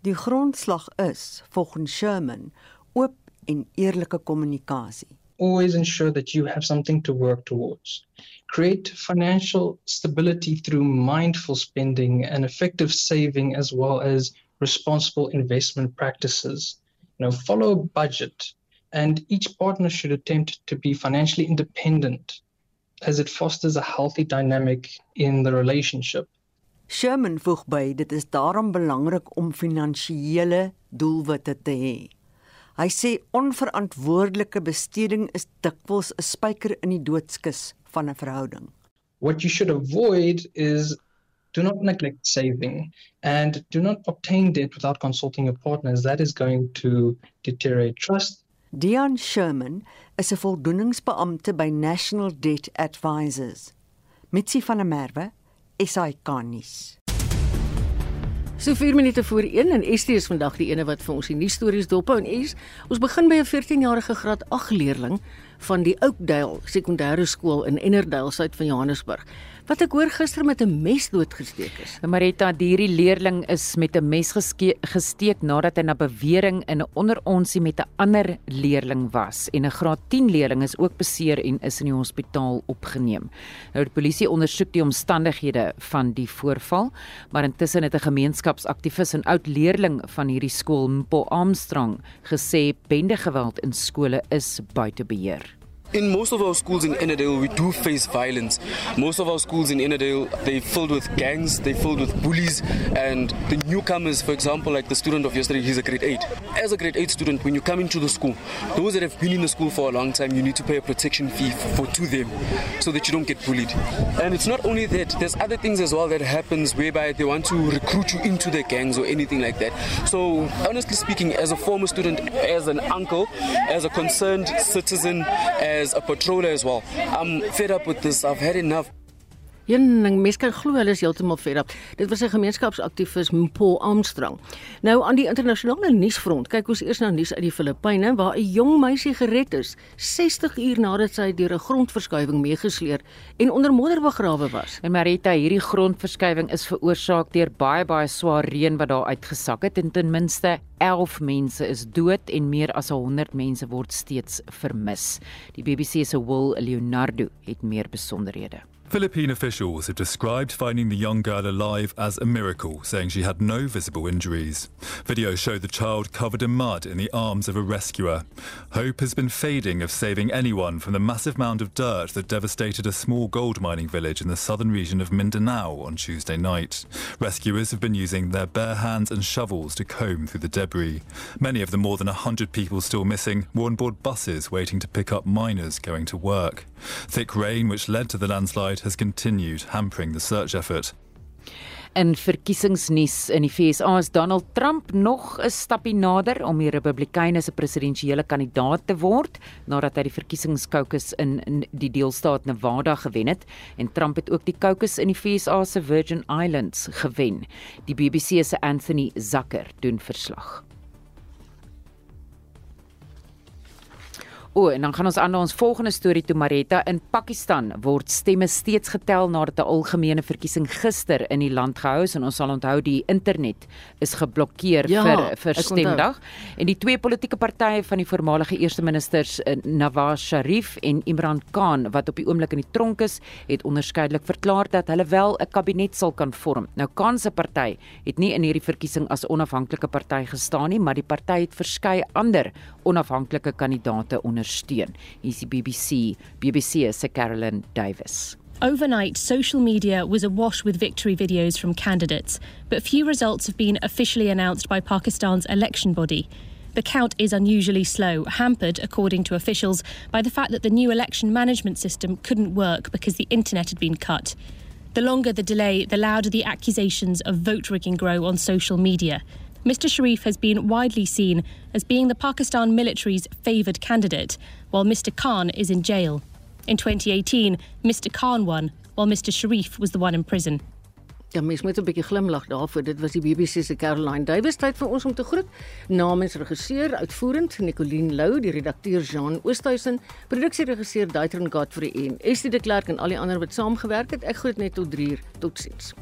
Die grondslag is, volgens Sherman, oop en eerlike kommunikasie. Always ensure that you have something to work towards. Create financial stability through mindful spending and effective saving as well as responsible investment practices. Know, follow a budget and each partner should attempt to be financially independent as it fosters a healthy dynamic in the relationship. Sherman voeg by dit is daarom belangrik om finansiële doelwitte te hê. Hy sê onverantwoordelike besteding is dikwels 'n spyker in die doodskus van 'n verhouding. What you should avoid is do not neglect saving and do not obtain debt without consulting your partners. That is going to deteriorate trust. Dion Sherman is 'n voldoeningsbeampte by National Debt Advisors. Mitsi van der Merwe, SAK nuus. So 4 minute voor 1 en Estie is vandag die ene wat vir ons die nuusstories dophou en es ons begin by 'n 14-jarige graad 8 leerling van die Oakdale Sekondêre Skool in Ennerdale suid van Johannesburg wat ek hoor gister met 'n mes doodgesteek is. Marita, hierdie leerling is met 'n mes gesteek nadat hy na bewering in 'n onderonsie met 'n ander leerling was en 'n graad 10 leerling is ook beseer en is in die hospitaal opgeneem. Nou die polisie ondersoek die omstandighede van die voorval, maar intussen het 'n gemeenskapsaktivis en oud leerling van hierdie skool, Mpo Armstrong, gesê bendegeweld in skole is buite beheer. In most of our schools in Ennerdale, we do face violence. Most of our schools in Ennerdale, they're filled with gangs, they're filled with bullies, and the newcomers, for example, like the student of yesterday, he's a grade 8. As a grade 8 student, when you come into the school, those that have been in the school for a long time, you need to pay a protection fee for to them so that you don't get bullied. And it's not only that, there's other things as well that happens whereby they want to recruit you into the gangs or anything like that. So, honestly speaking, as a former student, as an uncle, as a concerned citizen, as a patroller as well. I'm fed up with this. I've had enough. Een ding mense kan glo hulle is heeltemal fed up. Dit was 'n gemeenskapsaktivis Paul Armstrong. Nou aan die internasionale nuusfront, kyk ons eers na nuus uit die Filippyne waar 'n jong meisie gered is 60 uur nadat sy deur 'n grondverskuiwing meegesleer en onder modder begrawe was. En Marita, hierdie grondverskuiwing is veroorsaak deur baie baie swaar reën wat daar uitgesak het en ten minste 11 mense is dood en meer as 100 mense word steeds vermis. Die BBC se Will Leonardo het meer besonderhede. Philippine officials have described finding the young girl alive as a miracle, saying she had no visible injuries. Video showed the child covered in mud in the arms of a rescuer. Hope has been fading of saving anyone from the massive mound of dirt that devastated a small gold mining village in the southern region of Mindanao on Tuesday night. Rescuers have been using their bare hands and shovels to comb through the debris. Many of the more than 100 people still missing were on board buses waiting to pick up miners going to work. Thick rain, which led to the landslide, has continued, hampering the search effort. In verkiesingsnuus in die FSA is Donald Trump nog 'n stappie nader om die Republikeine se presidentsiële kandidaat te word nadat hy die verkiesingskaukus in, in die deelstaat Nevada gewen het en Trump het ook die kaukus in die FSA se Virgin Islands gewen. Die BBC se Anthony Zucker doen verslag. O, en dan gaan ons aan na ons volgende storie toe Maretta. In Pakistan word stemme steeds getel nadat 'n algemene verkiesing gister in die land gehou is. En ons sal onthou die internet is geblokkeer ja, vir vir stemdag. En die twee politieke partye van die voormalige eerste ministers eh, Nawaz Sharif en Imran Khan wat op die oomblik in die tronk is, het onderskeidelik verklaar dat hulle wel 'n kabinet sal kan vorm. Nou Khan se party het nie in hierdie verkiesing as onafhanklike party gestaan nie, maar die party het verskeie ander onafhanklike kandidaate onder ondersteun. Die BBC, BBC se Carolyn Davis. Overnight, social media was awash with victory videos from candidates, but few results have been officially announced by Pakistan's election body. The count is unusually slow, hampered, according to officials, by the fact that the new election management system couldn't work because the internet had been cut. The longer the delay, the louder the accusations of vote rigging grow on social media. Mr. Sharif has been widely seen as being the Pakistan military's favoured candidate, while Mr. Khan is in jail. In 2018, Mr. Khan won, while Mr. Sharif was the one in prison. Ja, mens moet 'n bietjie glimlag daarvoor. Dit was die BBC se Caroline Davies tyd vir ons om te groet. Namens regisseur uitvoerend Nicoline Lou, die redakteur Jean Oosthuizen, produksieregisseur Daitron Godfrey en Estie de Klerk en al die ander wat saamgewerk het. Ek groet net tot 3 uur. Totsiens.